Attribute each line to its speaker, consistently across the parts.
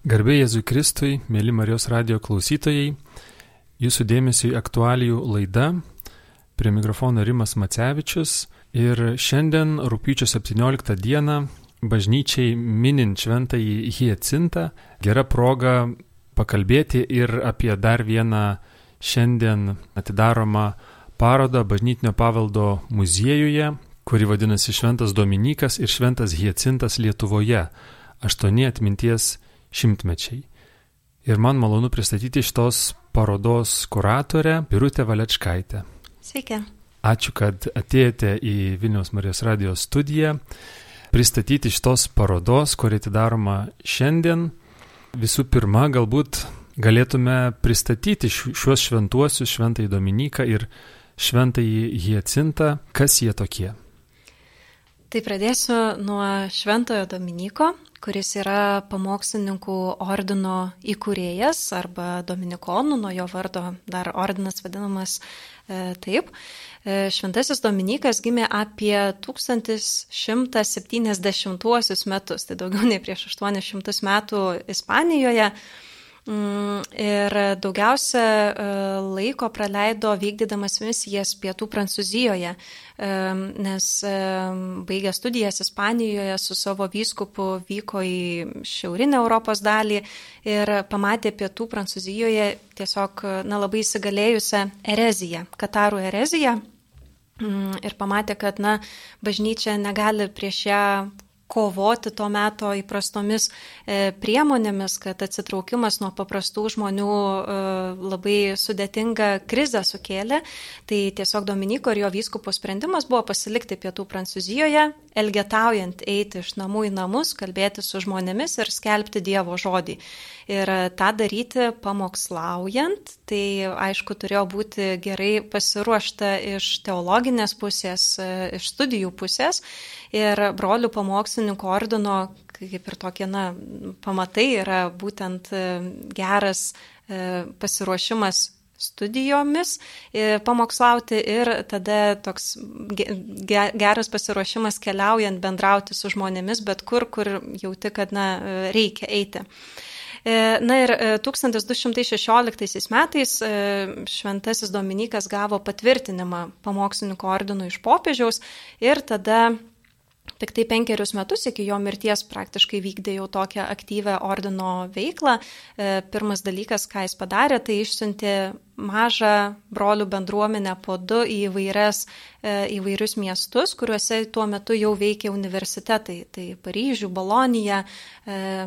Speaker 1: Garbė Jėzui Kristui, mėly Marijos radio klausytojai, jūsų dėmesio į aktualijų laida. Prie mikrofono Rimas Macevičius ir šiandien, rūpiučio 17 dieną, bažnyčiai minint šventąjį Hiecintą, gera proga pakalbėti ir apie dar vieną šiandien atidaromą parodą bažnytinio paveldo muziejuje, kuri vadinasi Šventas Dominikas ir Šventas Hiecintas Lietuvoje - aštuoni atminties šimtmečiai. Ir man malonu pristatyti šitos parodos kuratorę Birutę Valečkaitę.
Speaker 2: Sveiki.
Speaker 1: Ačiū, kad atėjote į Vilniaus Marijos radijos studiją pristatyti šitos parodos, kuri atidaroma šiandien. Visų pirma, galbūt galėtume pristatyti šiuos šventuosius, šventąjį Dominiką ir šventąjį Hiecintą, kas jie tokie.
Speaker 2: Tai pradėsiu nuo Šventojo Dominiko, kuris yra pamokslininkų ordino įkūrėjas arba dominikonų, nuo jo vardo dar ordinas vadinamas e, taip. E, Šventasis Dominikas gimė apie 1170 metus, tai daugiau nei prieš 800 metų Ispanijoje. Mm, ir daugiausia e, laiko praleido vykdydamas misijas pietų Prancūzijoje, e, nes e, baigė studijas Ispanijoje su savo vyskupu vyko į šiaurinę Europos dalį ir pamatė pietų Prancūzijoje tiesiog na, labai įsigalėjusią ereziją, Katarų ereziją. Mm, ir pamatė, kad na, bažnyčia negali prieš ją kovoti to meto įprastomis e, priemonėmis, kad atsitraukimas nuo paprastų žmonių e, labai sudėtingą krizę sukėlė. Tai tiesiog Dominiko ir jo vyskupo sprendimas buvo pasilikti pietų Prancūzijoje, elgetaujant eiti iš namų į namus, kalbėti su žmonėmis ir skelbti Dievo žodį. Ir tą daryti pamokslaujant, tai aišku turėjo būti gerai pasiruošta iš teologinės pusės, e, iš studijų pusės. Ir brolių pamokslininkų ordino, kaip ir tokie, na, pamatai yra būtent e, geras e, pasiruošimas studijomis pamokslauti ir tada toks geras pasiruošimas keliaujant, bendrauti su žmonėmis, bet kur, kur jauti, kad na, reikia eiti. E, na ir 1216 e, metais e, šventasis Dominikas gavo patvirtinimą pamokslininkų ordinų iš popiežiaus ir tada Tik tai penkerius metus iki jo mirties praktiškai vykdė jau tokią aktyvę ordino veiklą. Pirmas dalykas, ką jis padarė, tai išsiuntė mažą brolių bendruomenę po du į įvairias, e, įvairius miestus, kuriuose tuo metu jau veikia universitetai. Tai Paryžių, Bolonija, e,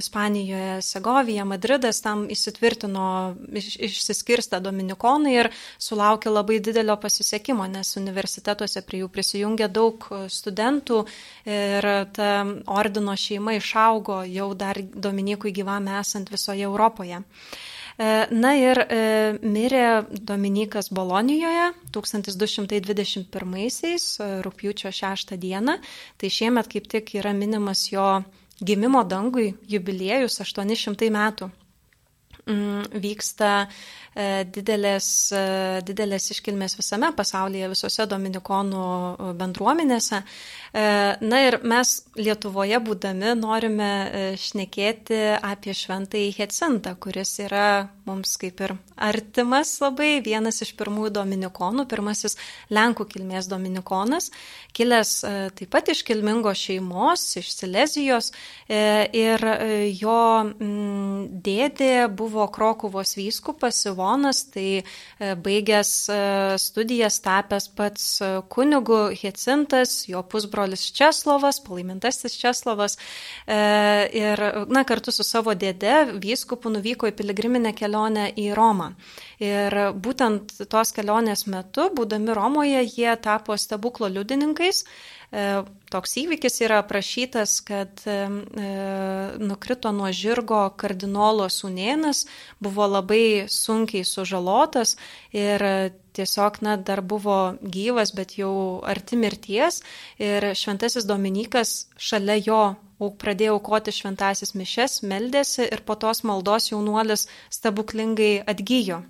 Speaker 2: Ispanijoje, Segovija, Madridas tam įsitvirtino, iš, išsiskirsta dominikonai ir sulaukė labai didelio pasisekimo, nes universitetuose prie jų prisijungė daug studentų ir ta ordino šeima išaugo jau dar Dominikui gyvame esant visoje Europoje. E, na ir e, mirė Dominikas Bolonijoje 1221-aisiais, e, rūpjūčio 6 dieną. Tai šiemet kaip tik yra minimas jo gimimo dangui jubiliejus 800 metų. Mm, vyksta didelės, didelės iškilmės visame pasaulyje, visose dominikonų bendruomenėse. E, na ir mes Lietuvoje būdami norime e, šnekėti apie šventąjį Hecintą, kuris yra mums kaip ir artimas labai, vienas iš pirmųjų dominikonų, pirmasis Lenkų kilmės dominikonas, kilęs e, taip pat iš kilmingos šeimos, iš Silezijos ir jo mm, dėdė buvo Krokuvos vyskupas Ivonas, tai baigęs studijas tapęs pats kunigu Hecintas, jo pusbrolis Česlovas, palaimintasis Česlovas e, ir na, kartu su savo dėde vyskupu nuvyko į piligriminę kelionę į Romą. Ir būtent tos kelionės metu, būdami Romoje, jie tapo stebuklo liudininkais E, toks įvykis yra aprašytas, kad e, e, nukrito nuo žirgo kardinolo sunėnas, buvo labai sunkiai sužalotas ir tiesiog, na, dar buvo gyvas, bet jau arti mirties ir šventasis Dominikas šalia jo pradėjo aukoti šventasis mišes, meldėsi ir po tos maldos jaunuolis stebuklingai atgyjo.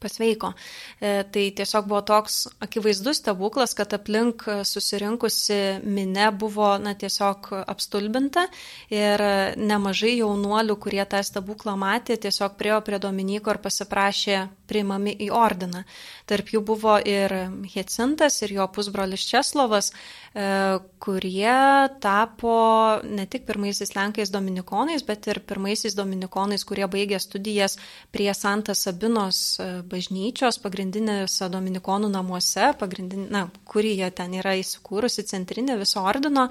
Speaker 2: Pasveiko. E, tai tiesiog buvo toks akivaizdus stebuklas, kad aplink susirinkusi minė buvo na, tiesiog apstulbinta ir nemažai jaunuolių, kurie tą stebuklą matė, tiesiog priejo prie Dominiko ir pasiprašė priimami į ordiną. Tarp jų buvo ir Hecintas, ir jo pusbrolis Česlovas, e, kurie tapo ne tik pirmaisiais Lenkais dominikonais, bet ir pirmaisiais dominikonais, kurie baigė studijas prie Santa Sabinos e, bažnyčios pagrindinėse dominikonų namuose, na, kurį jie ten yra įsikūrusi centrinė viso ordino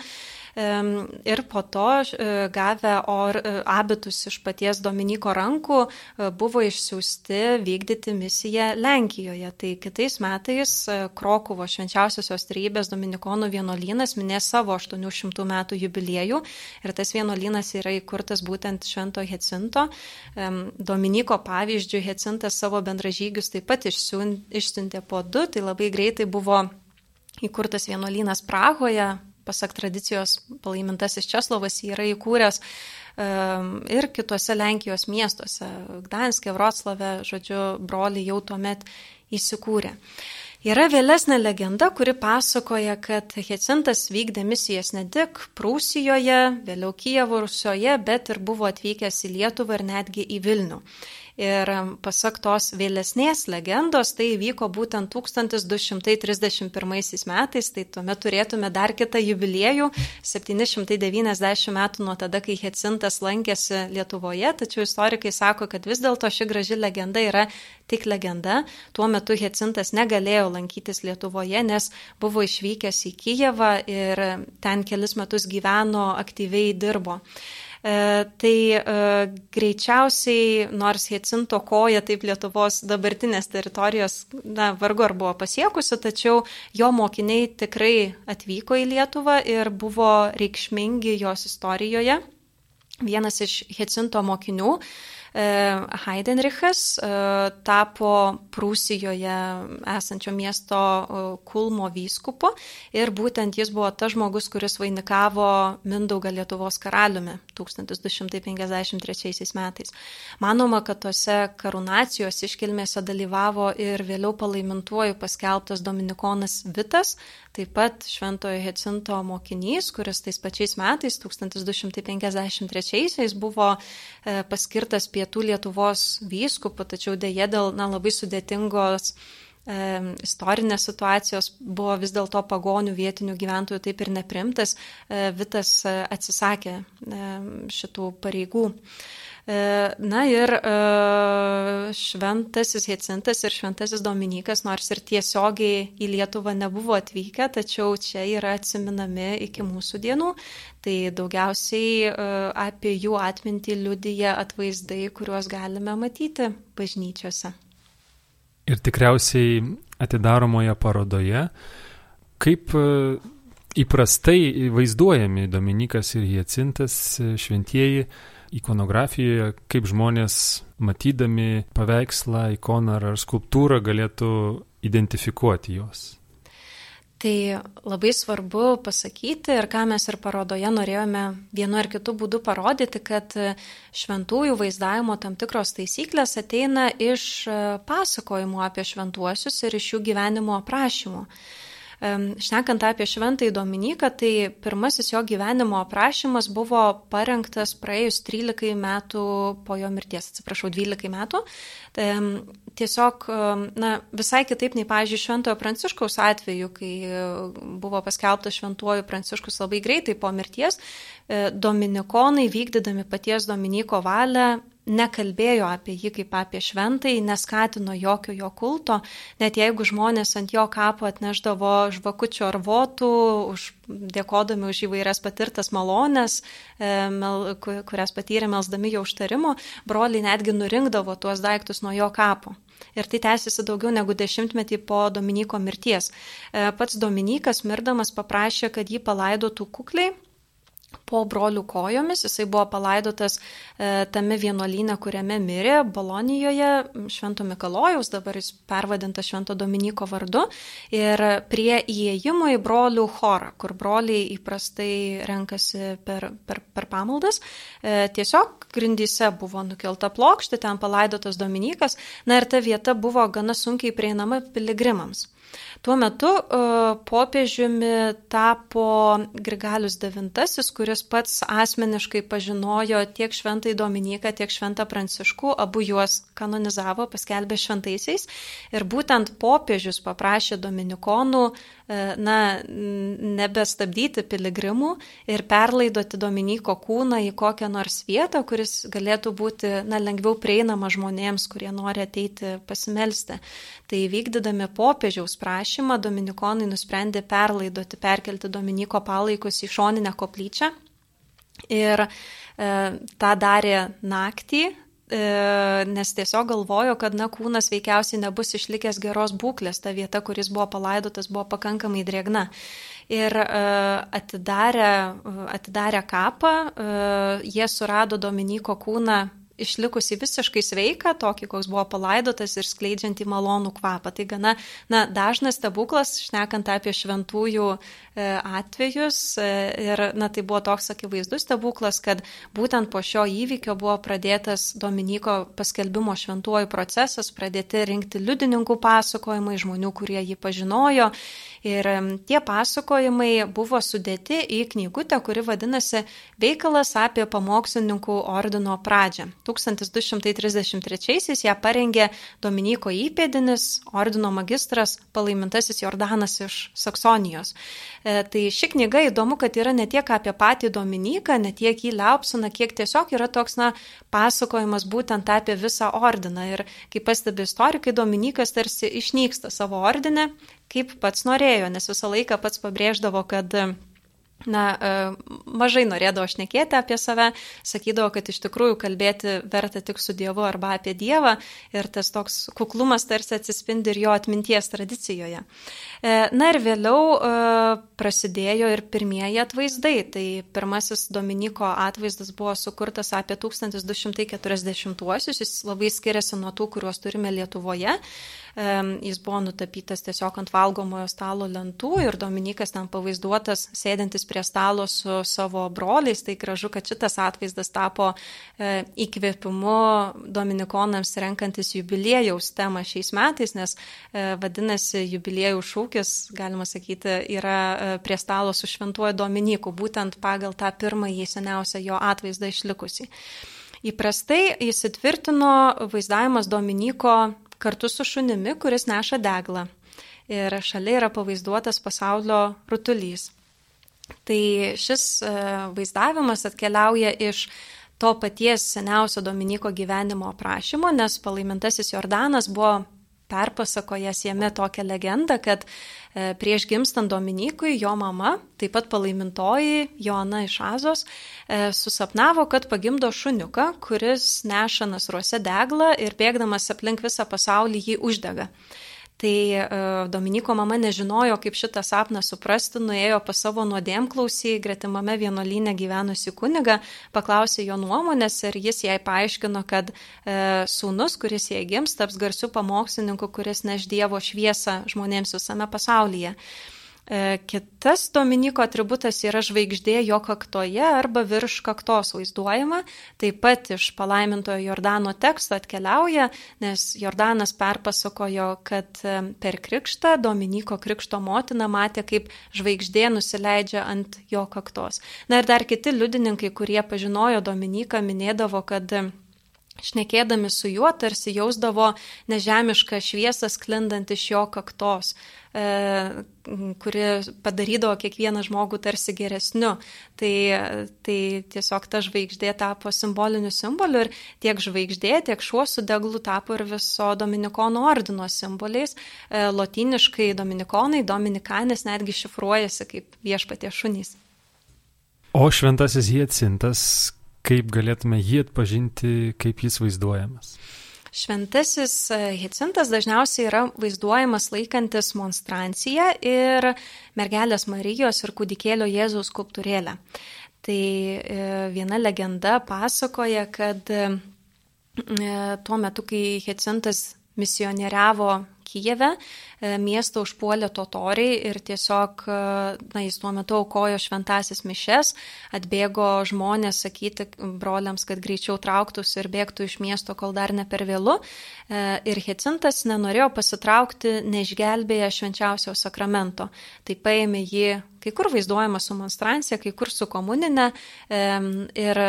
Speaker 2: ir po to e, gavę or, e, abitus iš paties Dominiko rankų e, buvo išsiųsti vykdyti misiją Lenkijoje. Tai kitais metais Krokuvo švenčiausiosios trybės Dominikonų vienuolynas minės savo 800 metų jubiliejų ir tas vienuolynas yra įkurtas būtent Švento Hecinto. Dominiko pavyzdžių Hecintas savo bendražygius taip pat išsiuntė po du, tai labai greitai buvo įkurtas vienuolynas Prahoje, pasak tradicijos palaimintasis Česlovas jį yra įkūręs ir kitose Lenkijos miestuose, Gdanskė, Vroclave, žodžiu, broliai jau tuomet įsikūrė. Yra vėlesnė legenda, kuri pasakoja, kad Hecintas vykdė misijas ne tik Prūsijoje, vėliau Kijevo Rusioje, bet ir buvo atvykęs į Lietuvą ir netgi į Vilnių. Ir pasak tos vėlesnės legendos, tai vyko būtent 1231 metais, tai tuomet turėtume dar kitą jubiliejų, 790 metų nuo tada, kai Hecintas lankėsi Lietuvoje, tačiau istorikai sako, kad vis dėlto ši graži legenda yra tik legenda. Tuo metu Hecintas negalėjo lankytis Lietuvoje, nes buvo išvykęs į Kijevą ir ten kelis metus gyveno, aktyviai dirbo. E, tai e, greičiausiai, nors Hecinto koja taip Lietuvos dabartinės teritorijos, na, vargu ar buvo pasiekusi, tačiau jo mokiniai tikrai atvyko į Lietuvą ir buvo reikšmingi jos istorijoje. Vienas iš Hecinto mokinių Heidenrichas e, tapo Prūsijoje esančio miesto e, Kulmo vyskupu ir būtent jis buvo tas žmogus, kuris vainikavo Mindaugą Lietuvos karaliumi 1253 metais. Manoma, kad tose karūnacijos iškilmėse dalyvavo ir vėliau palaimintuoju paskelbtas Dominikonas Vitas, taip pat Šventojo Hecinto mokinys, kuris tais pačiais metais, 1253-aisiais, buvo e, paskirtas pietų Lietuvos vyskupu, tačiau dėje dėl na, labai sudėtingos e, istorinės situacijos buvo vis dėlto pagonių vietinių gyventojų taip ir neprimtas, e, Vitas atsisakė šitų pareigų. E, na ir e, šventasis Hecintas ir šventasis Dominikas, nors ir tiesiogiai į Lietuvą nebuvo atvykę, tačiau čia yra atsiminami iki mūsų dienų. Tai daugiausiai e, apie jų atmintį liudyja atvaizdai, kuriuos galime matyti bažnyčiose.
Speaker 1: Ir tikriausiai atidaromoje parodoje, kaip įprastai vaizduojami Dominikas ir Jacintas šventieji ikonografijoje, kaip žmonės matydami paveikslą, ikoną ar skulptūrą galėtų identifikuoti juos.
Speaker 2: Tai labai svarbu pasakyti ir ką mes ir parodoje norėjome vienu ar kitu būdu parodyti, kad šventųjų vaizdavimo tam tikros taisyklės ateina iš pasakojimų apie šventuosius ir iš jų gyvenimo aprašymų. Šnekant apie šventąjį Dominiką, tai pirmasis jo gyvenimo aprašymas buvo parengtas praėjus 13 metų po jo mirties, atsiprašau, 12 metų. Tiesiog, na, visai kitaip nei, pavyzdžiui, Šventojo Pranciškaus atveju, kai buvo paskelbtas Šventuoju Pranciškus labai greitai po mirties, e, Dominikonai vykdydami paties Dominiko valią nekalbėjo apie jį kaip apie šventai, neskatino jokio jo kulto, net jeigu žmonės ant jo kapo atneždavo žvakučių ar votų, už, dėkodami už įvairias patirtas malonės, e, mel, kurias patyrė melsdami jo užtarimo, broliai netgi nurinkdavo tuos daiktus nuo jo kapo. Ir tai tęsiasi daugiau negu dešimtmetį po Dominiko mirties. E, pats Dominikas mirdamas paprašė, kad jį palaidotų kukliai po brolių kojomis. Jisai buvo palaidotas e, tame vienuolyne, kuriame mirė, Bolonijoje, Švento Mikalojaus, dabar jis pervadintas Švento Dominiko vardu. Ir prie įėjimo į brolių chorą, kur broliai įprastai renkasi per, per, per pamaldas, e, tiesiog grindyse buvo nukelta plokštė, ten palaidotas Dominikas, na ir ta vieta buvo gana sunkiai prieinama piligrimams. Tuo metu uh, popiežiumi tapo Grigalius IX, kuris pats asmeniškai pažinojo tiek šventai Dominiką, tiek šventą Pranciškų, abu juos kanonizavo, paskelbė šventaisiais. Ir būtent popiežius paprašė Dominikonų uh, na, nebestabdyti piligrimų ir perlaidoti Dominiko kūną į kokią nors vietą, kuris galėtų būti na, lengviau prieinama žmonėms, kurie nori ateiti pasimelsti. Tai vykdydami popiežiaus prašymą, dominikonai nusprendė perlaidoti, perkelti Dominiko palaikus į šoninę koplyčią. Ir e, tą darė naktį, e, nes tiesiog galvojo, kad na, kūnas veikiausiai nebus išlikęs geros būklės, ta vieta, kuris buvo palaidotas, buvo pakankamai drėgna. Ir e, atidarę, atidarę kapą, e, jie surado Dominiko kūną išlikusi visiškai sveika, tokį, koks buvo palaidotas ir skleidžiantį malonų kvapą. Tai gana na, dažnas stebuklas, šnekant apie šventųjų e, atvejus. E, ir na, tai buvo toks akivaizdus stebuklas, kad būtent po šio įvykio buvo pradėtas Dominiko paskelbimo šventuoju procesas, pradėti rinkti liudininkų pasakojimai žmonių, kurie jį pažinojo. Ir tie pasakojimai buvo sudėti į knygutę, kuri vadinasi Veikalas apie pamokslininkų ordino pradžią. 1233-aisiais ją parengė Dominiko įpėdinis, ordino magistras, palaimintasis Jordanas iš Saksonijos. E, tai ši knyga įdomu, kad yra ne tiek apie patį Dominiką, ne tiek jį liaupsina, kiek tiesiog yra toks, na, pasakojimas būtent apie visą ordiną. Ir kaip pastebi istorikai, Dominikas tarsi išnyksta savo ordinę, kaip pats norėjo, nes visą laiką pats pabrėždavo, kad na, e, mažai norėdavo šnekėti apie save, sakydavo, kad iš tikrųjų kalbėti verta tik su Dievu arba apie Dievą ir tas toks kuklumas tarsi atsispindi ir jo atminties tradicijoje. E, na ir vėliau e, prasidėjo ir pirmieji atvaizdai. Tai pirmasis Dominiko atvaizdas buvo sukurtas apie 1240-uosius, jis labai skiriasi nuo tų, kuriuos turime Lietuvoje. Jis buvo nutapytas tiesiog ant valgomojo stalo lentų ir Dominikas ten pavaizduotas sėdintis prie stalo su savo broliais. Tai gražu, kad šitas atvaizdas tapo e, įkvėpimu Dominikonams renkantis jubiliejaus temą šiais metais, nes e, vadinasi jubiliejų šūkis, galima sakyti, yra e, prie stalo su šventuoju Dominiku, būtent pagal tą pirmąjį seniausią jo atvaizdą išlikusi. Įprastai įsitvirtino vaizdavimas Dominiko kartu su šunimi, kuris neša deglą. Ir šalia yra pavaizduotas pasaulio rutulys. Tai šis e, vaizdavimas atkeliauja iš to paties seniausio Dominiko gyvenimo aprašymo, nes palaimintasis Jordanas buvo perpasakojęs jame tokią legendą, kad e, prieš gimstant Dominikui jo mama, taip pat palaimintoji Joana iš Azos, e, susapnavo, kad pagimdo šuniuką, kuris neša nasruose deglą ir bėgdamas aplink visą pasaulį jį uždega. Tai e, Dominiko mama nežinojo, kaip šitą sapną suprasti, nuėjo pas savo nuodėmklausį, gretimame vienuolynė gyvenusi kuniga, paklausė jo nuomonės ir jis jai paaiškino, kad e, sūnus, kuris jai gims, taps garsiu pamokslininku, kuris neš Dievo šviesą žmonėms visame pasaulyje. E, kitas Dominiko atributas yra žvaigždė jo kaktoje arba virš kaktos vaizduojama. Taip pat iš palaimintojo Jordano teksto atkeliauja, nes Jordanas perpasakojo, kad e, per krikštą Dominiko krikšto motina matė, kaip žvaigždė nusileidžia ant jo kaktos. Na ir dar kiti liudininkai, kurie pažinojo Dominiką, minėdavo, kad šnekėdami su juo tarsi jausdavo nežemišką šviesą sklindant iš jo kaktos, e, kuri padarydavo kiekvieną žmogų tarsi geresniu. Tai, tai tiesiog ta žvaigždė tapo simboliniu simboliu ir tiek žvaigždė, tiek šuo su deglu tapo ir viso Dominikono ordino simboliais. E, Lotiniškai Dominikonai, Dominikanis netgi šifruojasi kaip viešpatie šunys.
Speaker 1: O šventasis Hiecintas, kaip galėtume jį atpažinti, kaip jis vaizduojamas?
Speaker 2: Šventasis Hicintas dažniausiai yra vaizduojamas laikantis monstranciją ir mergelės Marijos ir kūdikėlio Jėzaus skulptūrėlę. Tai viena legenda pasakoja, kad tuo metu, kai Hecintas misionieriavo Kijeve, E, miestą užpuolė totoriai ir tiesiog, e, na, jis tuo metu aukojo šventasis mišes, atbėgo žmonės sakyti broliams, kad greičiau trauktųsi ir bėgtų iš miesto, kol dar ne per vėlu. E, ir Hecintas nenorėjo pasitraukti, neišgelbėję švenčiausio sakramento. Tai paėmė jį kai kur vaizduojama su monstrancija, kai kur su komuninė ir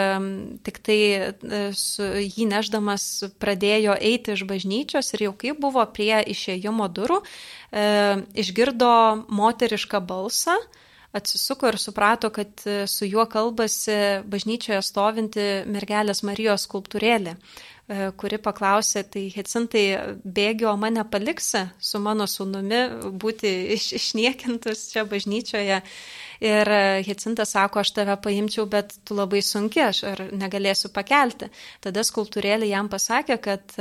Speaker 2: tik tai jį neždamas pradėjo eiti iš bažnyčios ir jau kaip buvo prie išėjimo durų, e, išgirdo moterišką balsą, atsisuko ir suprato, kad e, su juo kalbasi bažnyčioje stovinti mergelės Marijos skulptūrėlė e, kuri paklausė, tai Hecintai bėgio mane paliksi su mano sūnumi būti iš, išniekintus čia bažnyčioje. Ir e, Hecintas sako, aš tave paimčiau, bet tu labai sunki, aš ar negalėsiu pakelti. Tada skultūrėlė jam pasakė, kad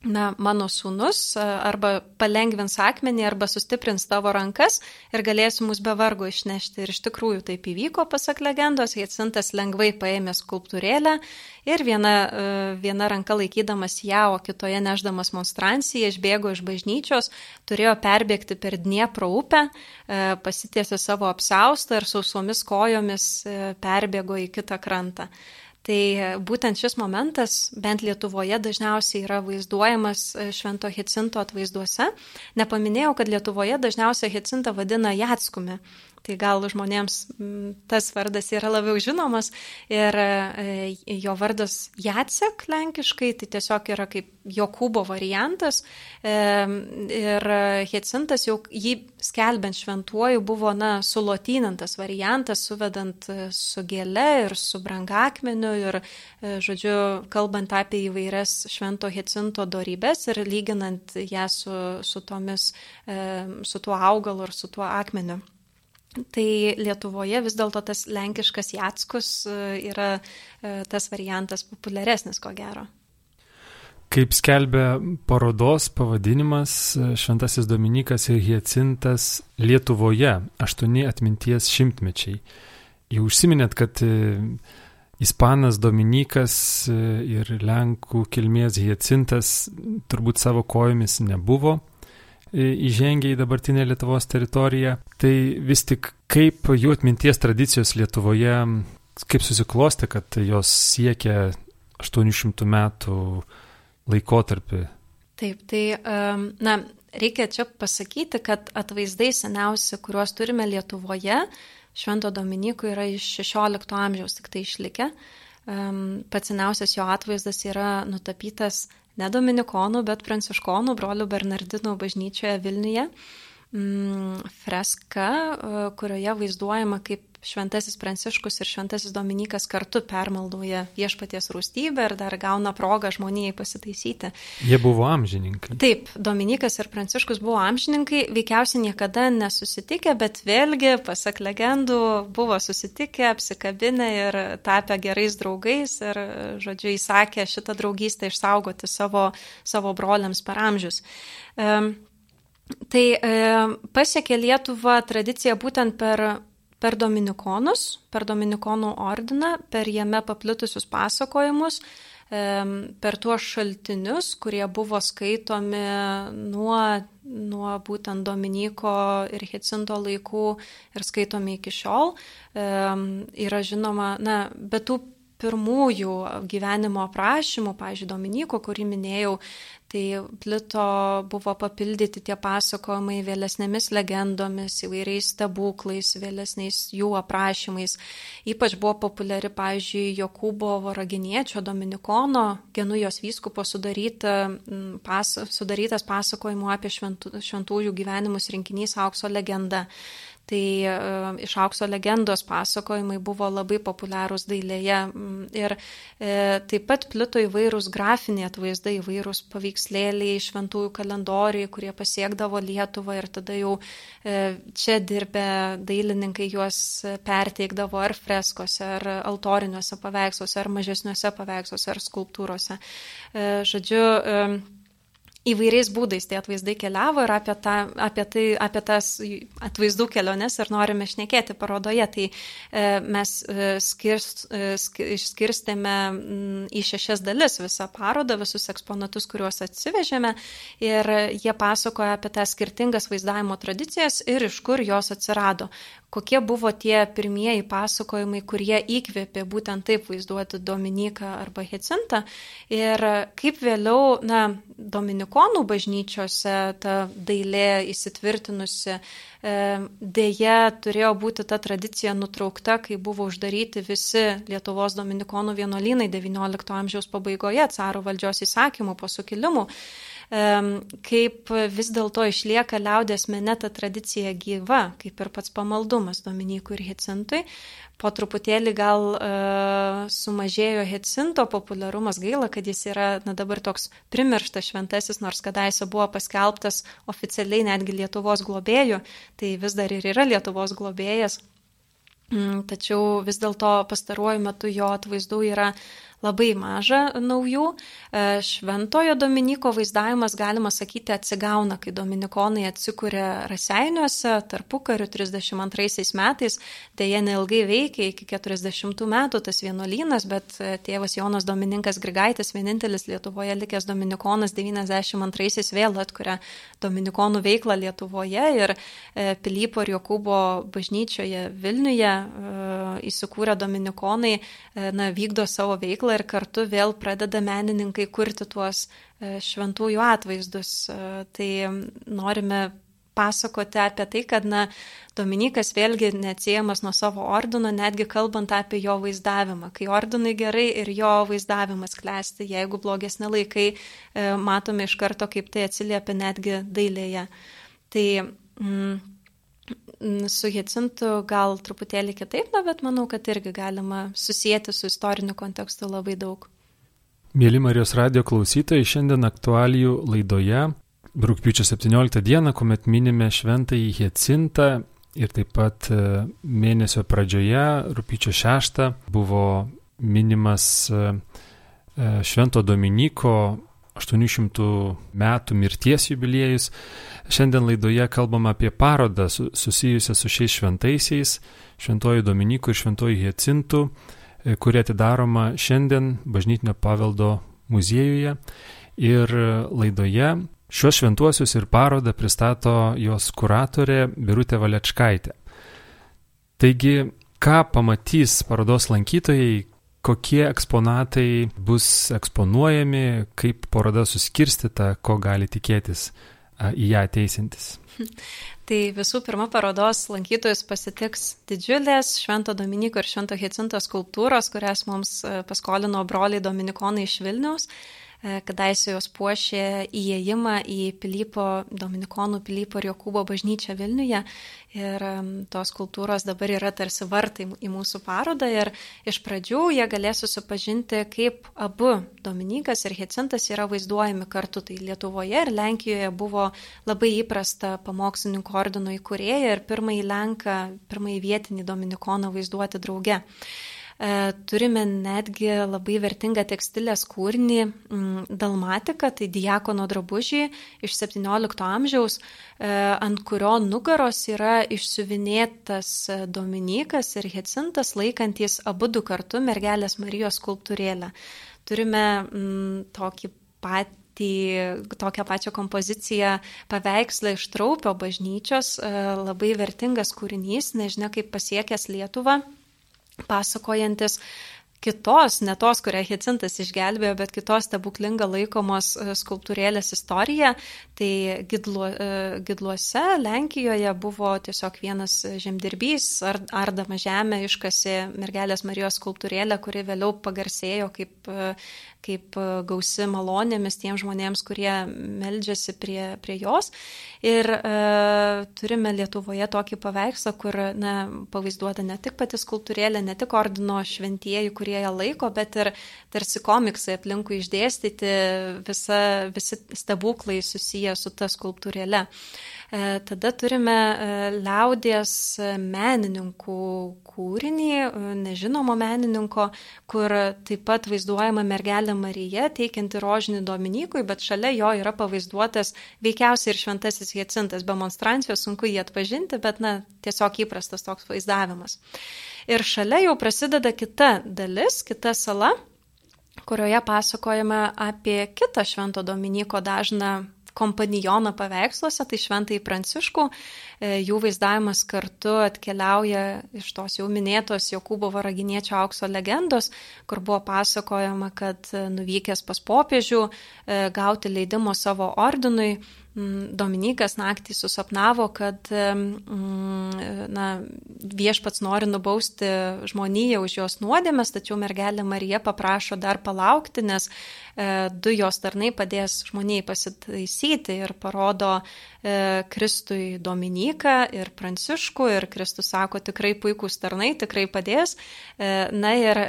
Speaker 2: na, mano sūnus arba palengvins akmenį, arba sustiprins tavo rankas ir galėsi mus be vargo išnešti. Ir iš tikrųjų taip įvyko, pasak legendos, Jacintas lengvai paėmė skulptūrėlę ir viena, viena ranka laikydamas ją, o kitoje neždamas monstranciją, išbėgo iš bažnyčios, turėjo perbėgti per Dniepro upę, pasitiesė savo apsaustą ir sausomis kojomis perbėgo į kitą krantą. Tai būtent šis momentas, bent Lietuvoje, dažniausiai yra vaizduojamas e, Švento Hicinto atvaizduose. Nepaminėjau, kad Lietuvoje dažniausiai Hicintą vadina Jatskumi tai gal žmonėms tas vardas yra labiau žinomas ir e, jo vardas Jacek lenkiškai, tai tiesiog yra kaip Jokūbo variantas e, ir Hecintas jau jį skelbiant šventuoju buvo, na, sulotynintas variantas, suvedant su gėle ir su brangakmeniu ir, e, žodžiu, kalbant apie įvairias švento Hecinto darybės ir lyginant ją su, su tomis, su tuo augalu ir su tuo akmeniu. Tai Lietuvoje vis dėlto tas lenkiškas Jatskus e, yra e, tas variantas populiaresnis, ko gero.
Speaker 1: Kaip skelbia parodos pavadinimas e, Šventasis Dominikas ir Hiecintas Lietuvoje - aštuoni atminties šimtmečiai. Jau užsiminėt, kad Ispanas Dominikas ir Lenkų kilmės Hiecintas turbūt savo kojomis nebuvo įžengė į dabartinę Lietuvos teritoriją. Tai vis tik kaip jų atminties tradicijos Lietuvoje, kaip susiklosti, kad jos siekia 800 metų laikotarpį?
Speaker 2: Taip, tai, na, reikia čia pasakyti, kad atvaizdai seniausi, kuriuos turime Lietuvoje, Švento Dominiko yra iš 16 amžiaus tik tai išlikę. Pats seniausias jo atvaizdas yra nutapytas ne dominikonų, bet pranciškonų brolių Bernardinų bažnyčioje Vilniuje. Mm, freska, e, kurioje vaizduojama, kaip šventasis Pranciškus ir šventasis Dominikas kartu permaldoja viešpaties rūstybę ir dar gauna progą žmonijai pasitaisyti.
Speaker 1: Jie buvo amžininkai.
Speaker 2: Taip, Dominikas ir Pranciškus buvo amžininkai, veikiausiai niekada nesusitikę, bet vėlgi, pasak legendų, buvo susitikę, apsikabinę ir tapę gerais draugais ir, žodžiu, įsakė šitą draugystę išsaugoti savo, savo broliams per amžius. Um, Tai e, pasiekė Lietuvą tradicija būtent per per dominikonus, per dominikonų ordiną, per jame paplitusius pasakojimus, per tuos šaltinius, kurie buvo skaitomi nuo, nuo būtent Dominiko ir Hecinto laikų ir skaitomi iki šiol. Yra žinoma, na, bet tų pirmųjų gyvenimo aprašymų, pažiūrėjau, Dominiko, kurį minėjau, tai plito buvo papildyti tie pasakojimai vėlesnėmis legendomis, įvairiais stebuklais, vėlesniais jų aprašymais. Ypač buvo populiari, pažiūrėjau, Jokūbo Varaginiečio Dominikono, Genujos vyskupo sudaryta, pas, sudarytas pasakojimų apie šventų, šventųjų gyvenimus rinkinys aukso legenda. Tai e, iš aukso legendos pasakojimai buvo labai populiarūs dailėje ir e, taip pat plito įvairūs grafiniai atvaizdai, įvairūs paveikslėliai, šventųjų kalendoriai, kurie pasiekdavo Lietuvą ir tada jau e, čia dirbę dailininkai juos perteikdavo ar freskose, ar altoriniuose paveiksluose, ar mažesniuose paveiksluose, ar skulptūrose. Žodžiu, įvairiais būdais. Tie atvaizdai keliavo ir apie, tą, apie, tai, apie tas atvaizdų keliones ir norime šnekėti parodoje. Tai e, mes e, skirst, e, išskirstėme į šešias dalis visą parodą, visus eksponatus, kuriuos atsivežėme. Ir jie pasakoja apie tas skirtingas vaizdavimo tradicijas ir iš kur jos atsirado kokie buvo tie pirmieji pasakojimai, kurie įkvėpė būtent taip vaizduoti Dominiką arba Hecintą. Ir kaip vėliau, na, Dominikonų bažnyčiose ta dailė įsitvirtinusi, e, dėja turėjo būti ta tradicija nutraukta, kai buvo uždaryti visi Lietuvos Dominikonų vienuolynai XIX amžiaus pabaigoje, caro valdžios įsakymų po sukilimų kaip vis dėlto išlieka liaudės mene ta tradicija gyva, kaip ir pats pamaldumas Dominikui ir Hecintui. Po truputėlį gal uh, sumažėjo Hecinto populiarumas, gaila, kad jis yra na, dabar toks primirštas šventasis, nors kadaise buvo paskelbtas oficialiai netgi Lietuvos globėjų, tai vis dar ir yra Lietuvos globėjas. Mm, tačiau vis dėlto pastaruoju metu jo atvaizdų yra labai maža naujų. E, šventojo Dominiko vaizdavimas, galima sakyti, atsigauna, kai Dominikonai atsikūrė Raseiniuose tarpu kariu 32 metais. Dėje neilgai veikia iki 40 metų tas vienuolynas, bet e, tėvas Jonas Domininkas Grigaitis, vienintelis Lietuvoje likęs Dominikonas 92 vėl atkuria Dominikonų veiklą Lietuvoje ir e, Pilypo ir Jokūbo bažnyčioje Vilniuje įsikūrę Dominikonai na, vykdo savo veiklą veiklą ir kartu vėl pradeda menininkai kurti tuos e, šventųjų atvaizdus. E, tai norime pasakoti apie tai, kad na, Dominikas vėlgi neatsiejamas nuo savo ordino, netgi kalbant apie jo vaizdavimą. Kai ordinai gerai ir jo vaizdavimas klesti, jeigu blogesni laikai, e, matome iš karto, kaip tai atsiliepia netgi dailėje. Tai mm, su Jacintu gal truputėlį kitaip, na, bet manau, kad irgi galima susijęti su istoriniu kontekstu labai daug.
Speaker 1: Mėly Marijos radio klausytojai, šiandien aktualijų laidoje, rūpiučio 17 dieną, kuomet minime šventąjį Jacintą ir taip pat e, mėnesio pradžioje, rūpiučio 6, buvo minimas e, e, Švento Dominiko 800 metų mirties jubiliejus. Šiandien laidoje kalbam apie parodą susijusią su šiais šventaisiais, šventuoju Dominiku ir šventuoju Hiecintu, e, kuri atidaroma šiandien bažnytinio paveldo muziejuje. Ir laidoje šios šventuosius ir parodą pristato jos kuratorė Birutė Valečkaitė. Taigi, ką pamatys parodos lankytojai, kokie eksponatai bus eksponuojami, kaip paroda suskirstyta, ko gali tikėtis į ją ateisintis.
Speaker 2: Tai visų pirma, parodos lankytojus pasitiks didžiulės Švento Dominiko ir Švento Hecinto skulptūros, kurias mums paskolino broliai Dominikonai iš Vilniaus. E, kadaise jos puošė įėjimą į Pilypo, Dominikonų Pilypo ir Jokūbo bažnyčią Vilniuje. Ir tos kultūros dabar yra tarsi vartai į mūsų parodą. Ir iš pradžių jie galės susipažinti, kaip abu Dominikas ir Hecintas yra vaizduojami kartu. Tai Lietuvoje ir Lenkijoje buvo labai įprasta pamokslininkų ordino įkūrėja ir pirmąjį Lenką, pirmąjį vietinį Dominikoną vaizduoti drauge. E, turime netgi labai vertingą tekstilės kūrinį mm, Dalmatika, tai diakono drabužį iš 17 amžiaus, e, ant kurio nugaros yra išsiuvinėtas Dominikas ir Hecintas laikantys abu du kartu mergelės Marijos skulptūrėlę. Turime mm, tokį patį tokią pačią kompoziciją paveikslą iš Traupio bažnyčios, e, labai vertingas kūrinys, nežinia kaip pasiekęs Lietuvą pasakojantis kitos, ne tos, kurią Hicintas išgelbėjo, bet kitos stebuklinga laikomos e, skulptūrėlės istorija. Tai gidlu, e, Gidluose, Lenkijoje buvo tiesiog vienas žemdirbys, ar, ardama žemę iškasi mergelės Marijos skulptūrėlę, kuri vėliau pagarsėjo kaip e, kaip e, gausi malonėmis tiems žmonėms, kurie meldžiasi prie, prie jos. Ir e, turime Lietuvoje tokį paveikslą, kur na, pavaizduota ne tik pati skulptūrėlė, ne tik ordino šventieji, kurie ją laiko, bet ir tarsi komiksai aplinkui išdėstyti, visa, visi stebuklai susiję su ta skulptūrėle. Tada turime liaudės menininkų kūrinį, nežinomo menininko, kur taip pat vaizduojama mergelė Marija, teikianti rožinį Dominikui, bet šalia jo yra pavaizduotas veikiausiai ir šventasis Jacintas. Be monstrancijos sunku jį atpažinti, bet na, tiesiog įprastas toks vaizdavimas. Ir šalia jau prasideda kita dalis, kita sala, kurioje pasakojame apie kitą Švento Dominiko dažną kompanijoną paveiksluose, tai šventai pranciškų, e, jų vaizdavimas kartu atkeliauja iš tos jau minėtos Jokūbo varaginiečio aukso legendos, kur buvo pasakojama, kad e, nuvykęs pas popiežių e, gauti leidimo savo ordinui, Dominikas naktį susapnavo, kad na, viešpats nori nubausti žmoniją už jos nuodėmės, tačiau mergelė Marija paprašo dar palaukti, nes e, du jos tarnai padės žmonijai pasitaisyti ir parodo Kristui Dominiką ir Pranciškų ir Kristus sako tikrai puikūs tarnai, tikrai padės. E, na ir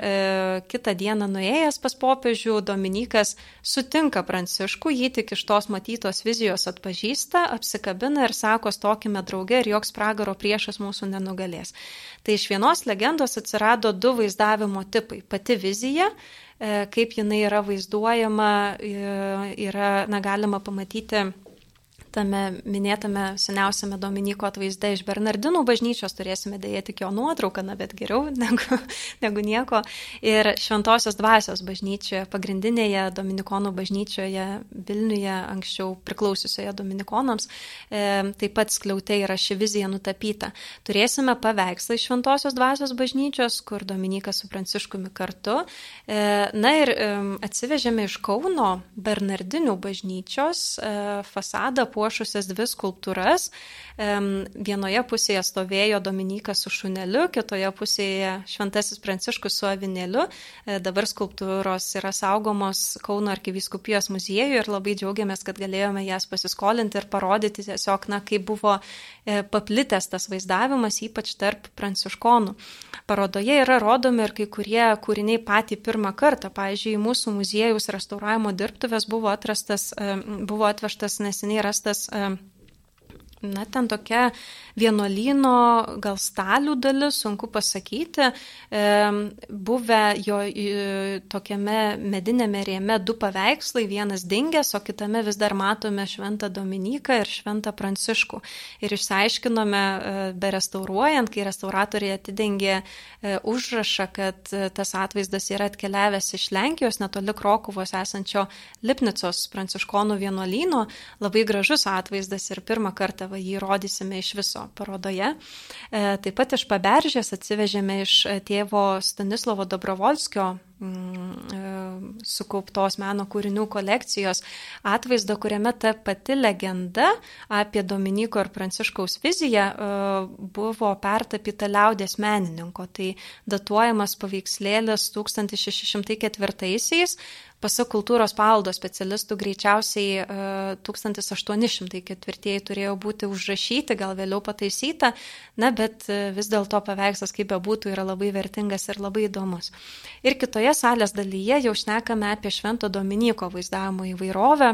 Speaker 2: kitą dieną nuėjęs pas popiežių, Dominikas sutinka Pranciškų, jį tik iš tos matytos vizijos atpažįsta, apsikabina ir sako, stokime drauge ir joks pragaro priešas mūsų nenugalės. Tai iš vienos legendos atsirado du vaizdavimo tipai. Pati vizija, e, kaip jinai yra vaizduojama, e, yra, na, galima pamatyti tame minėtame seniausiame Dominiko atvaizde iš Bernardinų bažnyčios, turėsime dėję tik jo nuotrauką, na bet geriau negu, negu nieko. Ir Šventosios dvasios bažnyčioje, pagrindinėje Dominikonų bažnyčioje Vilniuje, anksčiau priklausiusioje Dominikonams, e, taip pat skliautė yra ši vizija nutapyta. Turėsime paveikslą iš Šventosios dvasios bažnyčios, kur Dominikas su Pranciškumi kartu. E, na ir e, atsivežėme iš Kauno Bernardinių bažnyčios e, fasadą po papuošusias dvi skulptūras. Vienoje pusėje stovėjo Dominikas su šuneliu, kitoje pusėje Šventasis Pranciškus su avinėliu. E, dabar skulptūros yra saugomos Kauno arkiviskupijos muziejuje ir labai džiaugiamės, kad galėjome jas pasiskolinti ir parodyti tiesiog, na, kaip buvo paplitęs tas vaizdavimas, ypač tarp pranciškonų. Parodoje yra rodomi ir kai kurie kūriniai patį pirmą kartą. Pavyzdžiui, mūsų muziejus restauravimo dirbtuvės buvo, atrastas, e, buvo atvežtas neseniai rastas tas na, ten tokia vienuolyno gal stalių dalis, sunku pasakyti. E, buvę jo tokiame medinėme rėme du paveikslai, vienas dingęs, o kitame vis dar matome Šventą Dominiką ir Šventą Pranciškų. Ir išsiaiškinome, e, be restauruojant, kai restauratoriai atidengė e, užrašą, kad e, tas atvaizdas yra atkeliavęs iš Lenkijos, netoli Krokuvos esančio Lipnicos pranciškonų vienuolyno, labai gražus atvaizdas ir pirmą kartą va, jį rodysime iš viso parodoje. E, taip pat iš Paberžės atsivežėme iš e, tėvo Stanislovo Dobrovolskio mm, e, sukauptos meno kūrinių kolekcijos atvaizdą, kuriame ta pati legenda apie Dominiko ir Pranciškaus viziją buvo pertapyta liaudės menininko. Tai datuojamas paveikslėlis 1604-aisiais Pasak kultūros paveldo specialistų greičiausiai 1804 e, turėjo būti užrašyti, gal vėliau pataisyta, na, bet e, vis dėlto paveikslas, kaip bebūtų, yra labai vertingas ir labai įdomus. Ir kitoje salės dalyje jau šnekame apie Švento Dominiko vaizdavimo įvairovę.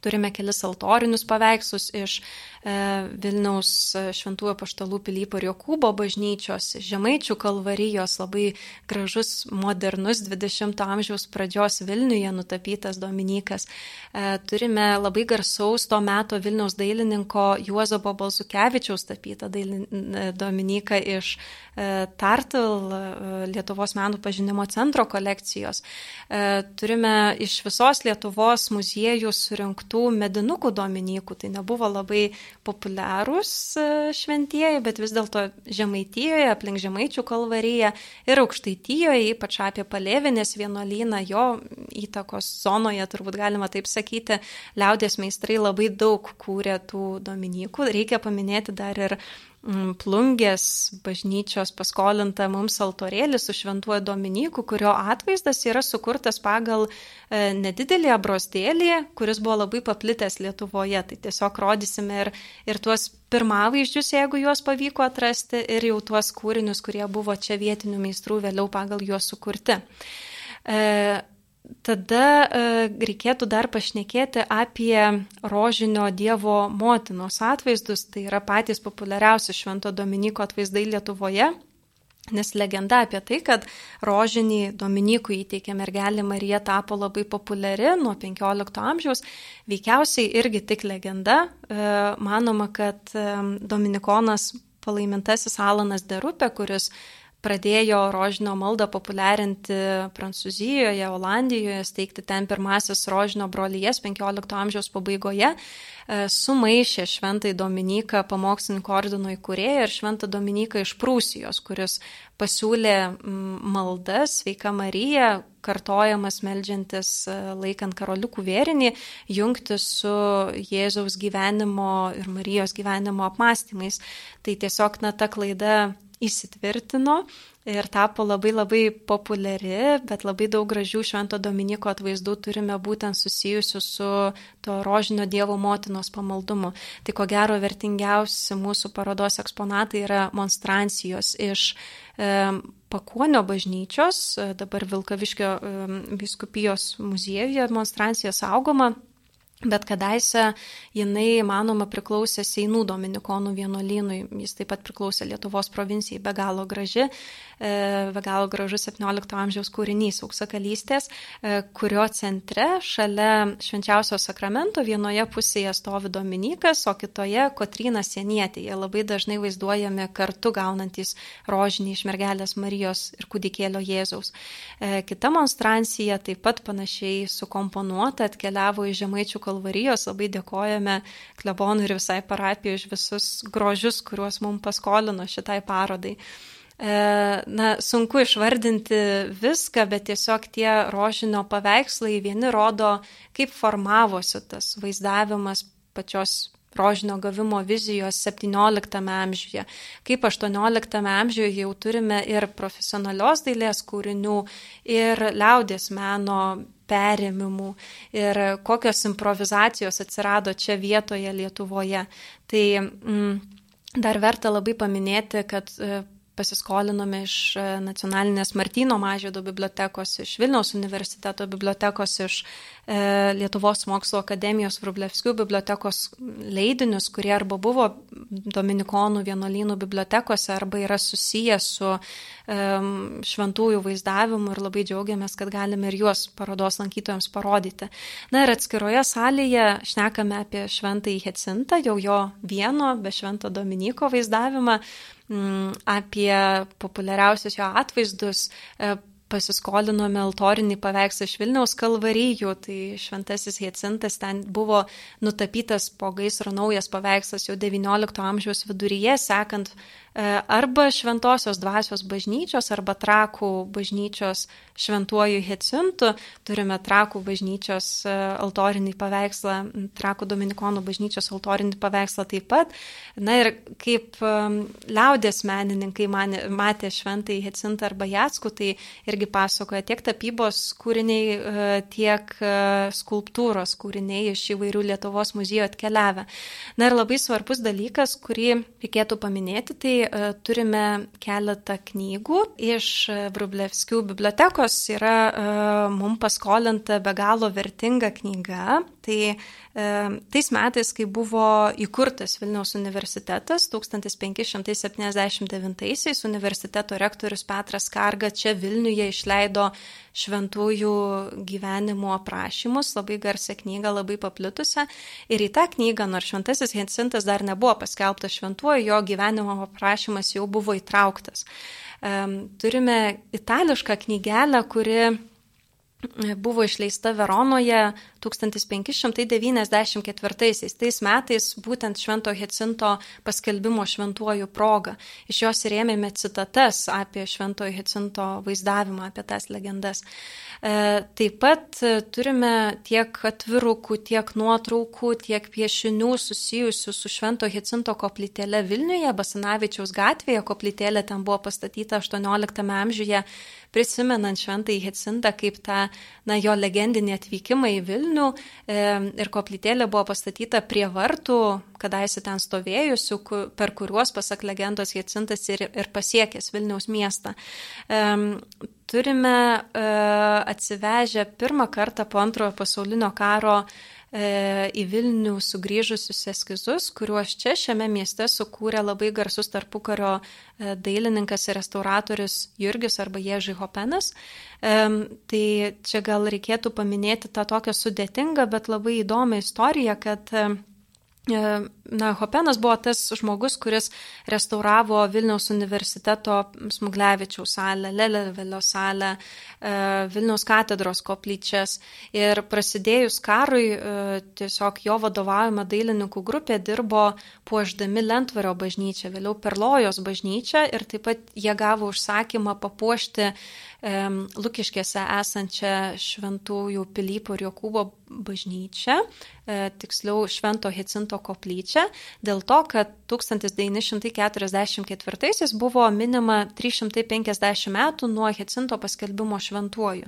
Speaker 2: Turime kelis altorinius paveikslus iš Vilniaus Šventųjų paštalų Pilypo ir Jokūbo bažnyčios, Žemaičių kalvarijos, labai gražus, modernus 20-ojo amžiaus pradžios Vilniuje nutapytas Dominikas. E, turime labai garsaus to meto Vilniaus dailininko Juozobo Balsukevičiaus tapytą Dominiką iš e, Tartil Lietuvos menų pažinimo centro kolekcijos. Turime iš visos Lietuvos muziejų surinktų medinukų Dominikų, tai nebuvo labai populiarūs e, šventieji, bet vis dėlto Žemaitijoje, aplink Žemaičių kalvaryje ir Aukštaitijoje, ypač apie Palėvinės vienuolyną, jo įtakos zonoje, turbūt galima taip sakyti, liaudės meistrai labai daug kūrė tų dominykų. Reikia paminėti dar ir plungės bažnyčios paskolinta mums altorėlį su šventuoju Dominiku, kurio atvaizdas yra sukurtas pagal e, nedidelį abrostėlį, kuris buvo labai paplitęs Lietuvoje. Tai tiesiog rodysime ir, ir tuos pirmavaizdžius, jeigu juos pavyko atrasti, ir jau tuos kūrinius, kurie buvo čia vietinių meistrų vėliau pagal juos sukurti. E, tada reikėtų dar pašnekėti apie rožinio Dievo motinos atvaizdus, tai yra patys populiariausi Švento Dominiko atvaizdai Lietuvoje. Nes legenda apie tai, kad rožinį Dominikui įteikė mergelė Marija tapo labai populiari nuo 15 amžiaus, veikiausiai irgi tik legenda. E, manoma, kad e, Dominikonas palaimintasis Alanas Derupė, kuris pradėjo rožinio maldą populiarinti Prancūzijoje, Olandijoje, steigti ten pirmasis rožinio brolijas 15 amžiaus pabaigoje, e, sumaišė šventai Dominiką pamokslininko ordino įkūrėją ir šventą Dominiką iš Prūsijos, kuris pasiūlė maldas Sveika Marija, kartojamas meldžiantis e, laikant karoliukų vėrinį, jungti su Jėzaus gyvenimo ir Marijos gyvenimo apmąstymais. Tai tiesiog, na, ta klaida įsitvirtino ir tapo labai labai populiari, bet labai daug gražių Švento Dominiko atvaizdų turime būtent susijusių su to rožinio Dievo motinos pamaldumu. Tai ko gero vertingiausi mūsų parodos eksponatai yra monstrancijos iš e, Pakuonio bažnyčios, dabar Vilkaviškio e, viskupijos muziejuje monstrancija saugoma Bet kadaise jinai, manoma, priklausė Seinų Dominikonų vienuolynui, jis taip pat priklausė Lietuvos provincijai, be galo graži, e, be galo gražus 17 amžiaus kūrinys Auksakalystės, e, kurio centre šalia švenčiausio sakramento vienoje pusėje stovi Dominikas, o kitoje Kotryna Sienietė. Jie labai dažnai vaizduojami kartu gaunantis rožinį iš mergelės Marijos ir kūdikėlio Jėzaus. E, kita monstrancija taip pat panašiai sukomponuota atkeliavo iš Žemaičių kalvarijos. Labai dėkojame klebonui ir visai parapijai už visus grožius, kuriuos mums paskolino šitai parodai. E, na, sunku išvardinti viską, bet tiesiog tie rožinio paveikslai vieni rodo, kaip formavosi tas vaizdavimas pačios rožinio gavimo vizijos 17 amžiuje. Kaip 18 amžiuje jau turime ir profesionalios dailės kūrinių, ir liaudės meno perėmimų ir kokios improvizacijos atsirado čia vietoje Lietuvoje. Tai mm, dar verta labai paminėti, kad e, pasiskolinome iš e, nacionalinės Martino Mažėdo bibliotekos, iš Vilniaus universiteto bibliotekos, iš e, Lietuvos mokslo akademijos Vrublevskių bibliotekos leidinius, kurie arba buvo Dominikonų vienuolynų bibliotekose, arba yra susiję su e, šventųjų vaizdavimu ir labai džiaugiamės, kad galime ir juos parodos lankytojams parodyti. Na ir atskiroje salėje šnekame apie šventąjį Hecintą, jau jo vieno, be švento Dominiko vaizdavimą. Apie populiariausius jo atvaizdus, e, pasiskolinome altorinį paveikslą iš Vilniaus kalvarijų, tai šventasis Hiecintas ten buvo nutapytas po gaisro naujas paveikslas jau XIX amžiaus viduryje, sekant arba šventosios dvasios bažnyčios, arba trakų bažnyčios šventuoju Hecintu. Turime trakų bažnyčios e, altorinį paveikslą, trakų dominikonų bažnyčios altorinį paveikslą taip pat. Na ir kaip e, liaudės menininkai mane, matė šventai Hecintą arba Jatskų, tai irgi pasakoja tiek tapybos kūriniai, tiek skulptūros kūriniai iš įvairių Lietuvos muziejų atkeliavę. Na ir labai svarbus dalykas, kurį reikėtų paminėti, tai E, turime keletą knygų. Iš Vrublevskių bibliotekos yra e, mums paskolinta be galo vertinga knyga. Tai e, tais metais, kai buvo įkurtas Vilniaus universitetas, 1579-aisiais universiteto rektorius Petras Karga čia Vilniuje išleido šventųjų gyvenimo aprašymus, labai garsią knygą, labai paplitusią. Ir į tą knygą, nors šventasis Hensintas dar nebuvo paskelbtas šventuoju, jo gyvenimo aprašymas jau buvo įtrauktas. Turime itališką knygelę, kuri buvo išleista Veronoje 1594 tais metais būtent Švento Hecinto paskelbimo šventuoju proga. Iš jos rėmėme citatas apie Švento Hecinto vaizdavimą, apie tas legendas. E, taip pat turime tiek atvirukų, tiek nuotraukų, tiek piešinių susijusių su Švento Hecinto koplytėle Vilniuje, Basanavičiaus gatvėje. Koplytėlė ten buvo pastatyta 18 amžiuje, prisimenant Šventąjį Hecintą kaip tą, na, jo legendinį atvykimą į Vilnių Vilnių ir koplytėlė buvo pastatyta prie vartų, kadaise ten stovėjusių, per kuriuos, pasak legendos, Jacintas ir, ir pasiekęs Vilniaus miestą. Turime atsivežę pirmą kartą po antrojo pasaulinio karo E, į Vilnių sugrįžusius eskizus, kuriuos čia šiame mieste sukūrė labai garsus tarpukario e, dailininkas ir restauratorius Jurgis arba Ježai Hopenas. E, tai čia gal reikėtų paminėti tą tokią sudėtingą, bet labai įdomią istoriją, kad E, na, Hopenas buvo tas žmogus, kuris restauravo Vilniaus universiteto Smuglevičiaus salę, Lelevelio salę, e, Vilniaus katedros koplyčias. Ir prasidėjus karui, e, tiesiog jo vadovaujama dailininkų grupė dirbo puoždami Lentvario bažnyčią, vėliau Perlojos bažnyčią ir taip pat jie gavo užsakymą papuošti Lukiškėse esančią Šventųjų Pilypo ir Jokūbo bažnyčią, e, tiksliau Švento Hicinto koplyčią, dėl to, kad 1944 buvo minima 350 metų nuo Hicinto paskelbimo šventuoju.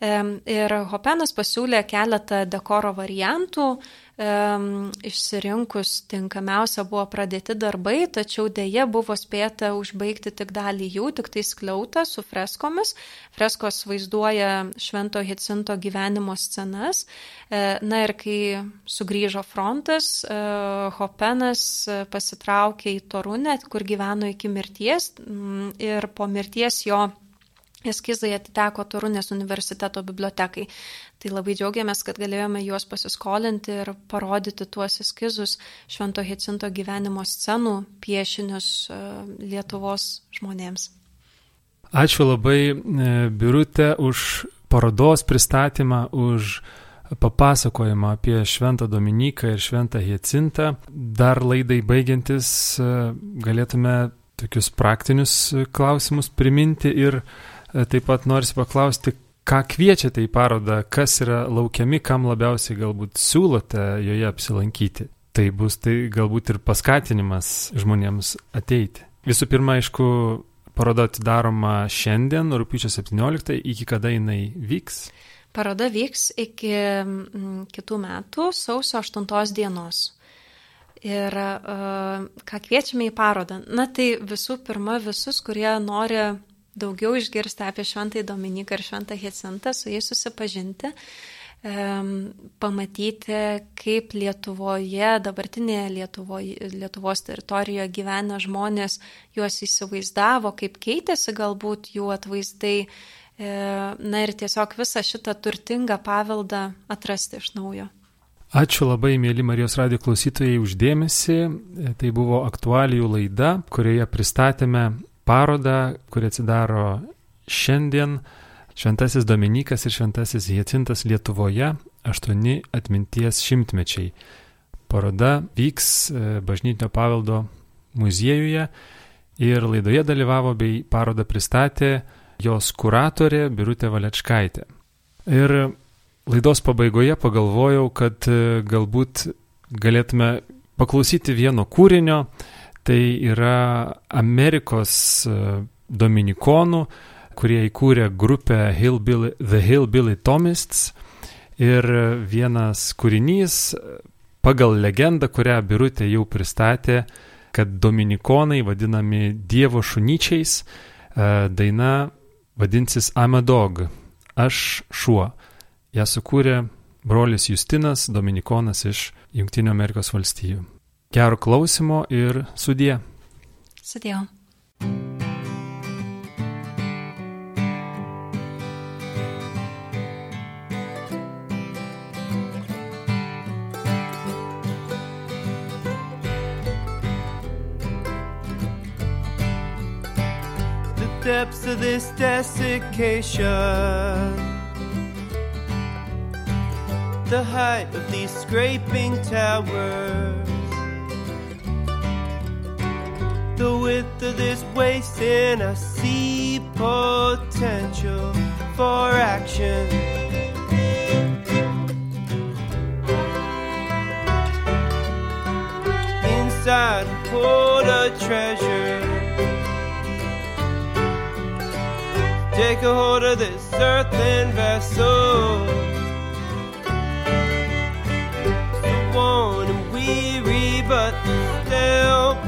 Speaker 2: Ir Hopenas pasiūlė keletą dekoro variantų, išsirinkus tinkamiausia buvo pradėti darbai, tačiau dėje buvo spėta užbaigti tik dalį jų, tik tai skliautą su freskomis. Freskos vaizduoja Švento Hicinto gyvenimo scenas. E, na ir kai sugrįžo frontas, e, Hopenas pasitraukė į Torunę, kur gyveno iki mirties ir po mirties jo eskizai atiteko Torunės universiteto bibliotekai. Tai labai džiaugiamės, kad galėjome juos pasiskolinti ir parodyti tuos eskizus Švento Hicinto gyvenimo scenų piešinius e, Lietuvos žmonėms.
Speaker 1: Ačiū labai, e, Birutė, už parodos pristatymą, už papasakojimą apie Šventą Dominiką ir Šventą Hiecintą. Dar laidai baigiantis e, galėtume tokius praktinius klausimus priminti ir taip pat norisi paklausti, ką kviečiate į parodą, kas yra laukiami, kam labiausiai galbūt siūlote joje apsilankyti. Tai bus tai galbūt ir paskatinimas žmonėms ateiti. Visų pirma, aišku, paroda atidaroma šiandien, rūpiučio 17, iki kada jinai vyks?
Speaker 2: Paroda vyks iki kitų metų, sausio 8 dienos. Ir uh, ką kviečiame į parodą? Na tai visų pirma, visus, kurie nori daugiau išgirsti apie Šventąjį Dominiką ir Šventą Hecintą, su jais susipažinti, pamatyti, kaip Lietuvoje, dabartinėje Lietuvoje, Lietuvos teritorijoje gyvena žmonės, juos įsivaizdavo, kaip keitėsi galbūt jų atvaizdai. E, na ir tiesiog visą šitą turtingą paveldą atrasti iš naujo.
Speaker 1: Ačiū labai, mėly Marijos radio klausytojai, uždėmesi. E, tai buvo aktualijų laida, kurioje pristatėme parodą, kuri atsidaro šiandien Šventasis Dominikas ir Šventasis Hiecintas Lietuvoje - aštuoni atminties šimtmečiai. Paroda vyks e, Bažnytinio paveldo muziejuje ir laidoje dalyvavo bei parodą pristatė jos kuratorė Birutė Valečkaitė. Ir laidos pabaigoje pagalvojau, kad e, galbūt galėtume paklausyti vieno kūrinio, Tai yra Amerikos e, dominikonų, kurie įkūrė grupę Hillbilly, The Hillbilly Thomists. Ir vienas kūrinys pagal legendą, kurią Birutė jau pristatė, kad dominikonai vadinami Dievo šunyčiais, e, daina vadinsis I'm a dog, aš šuo. Ja sukūrė brolis Justinas, dominikonas iš Junktinio Amerikos valstijų. Gero klausimo ir sudie.
Speaker 2: Sudie.
Speaker 3: depths of this desiccation. The height of these scraping towers. the width of this waste and I see potential for action. Inside, hold a treasure. Take a hold of this earthen vessel. The worn and weary, but still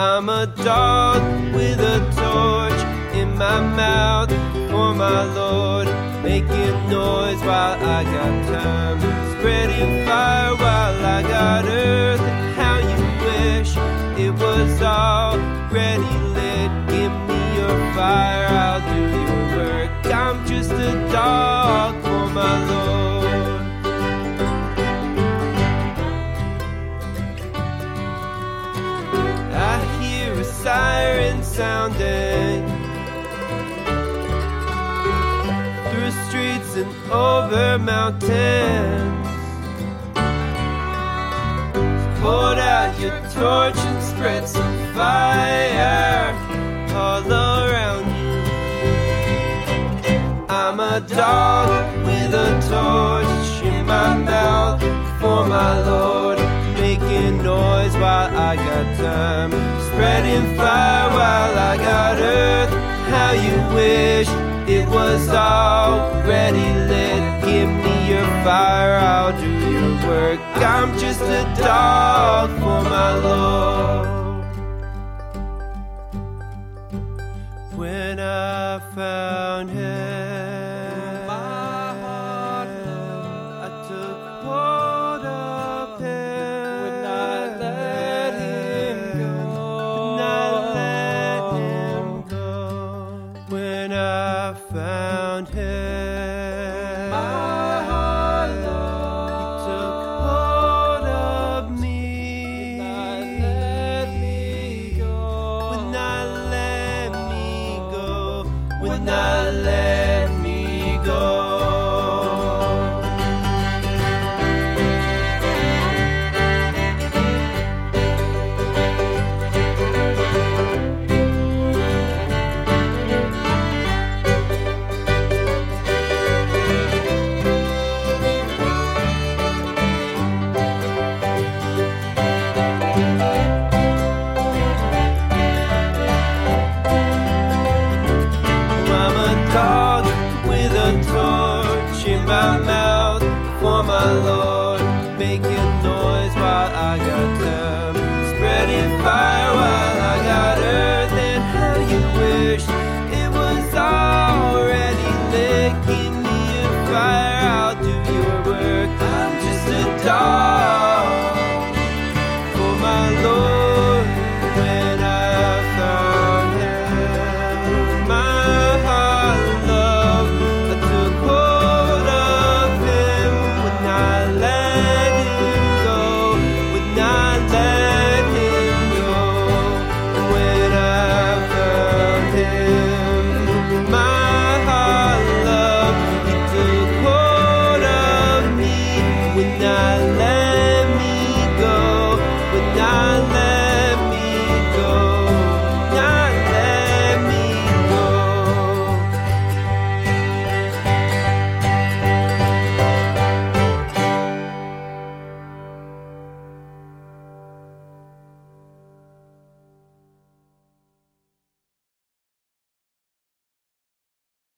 Speaker 3: I'm a dog with a torch in my mouth for my Lord, making noise while I got time, spreading fire while I got earth. How you wish it was already lit. Give me your fire, I'll do your work. I'm just a dog for my Lord. Sounding through streets and over mountains. Hold out your torch and spread some fire all around you. I'm a dog with a torch in my mouth for my Lord, while I got time, spreading fire while I got earth. How you wish it was already lit. Give me your fire, I'll do your work. I'm just a dog for my Lord.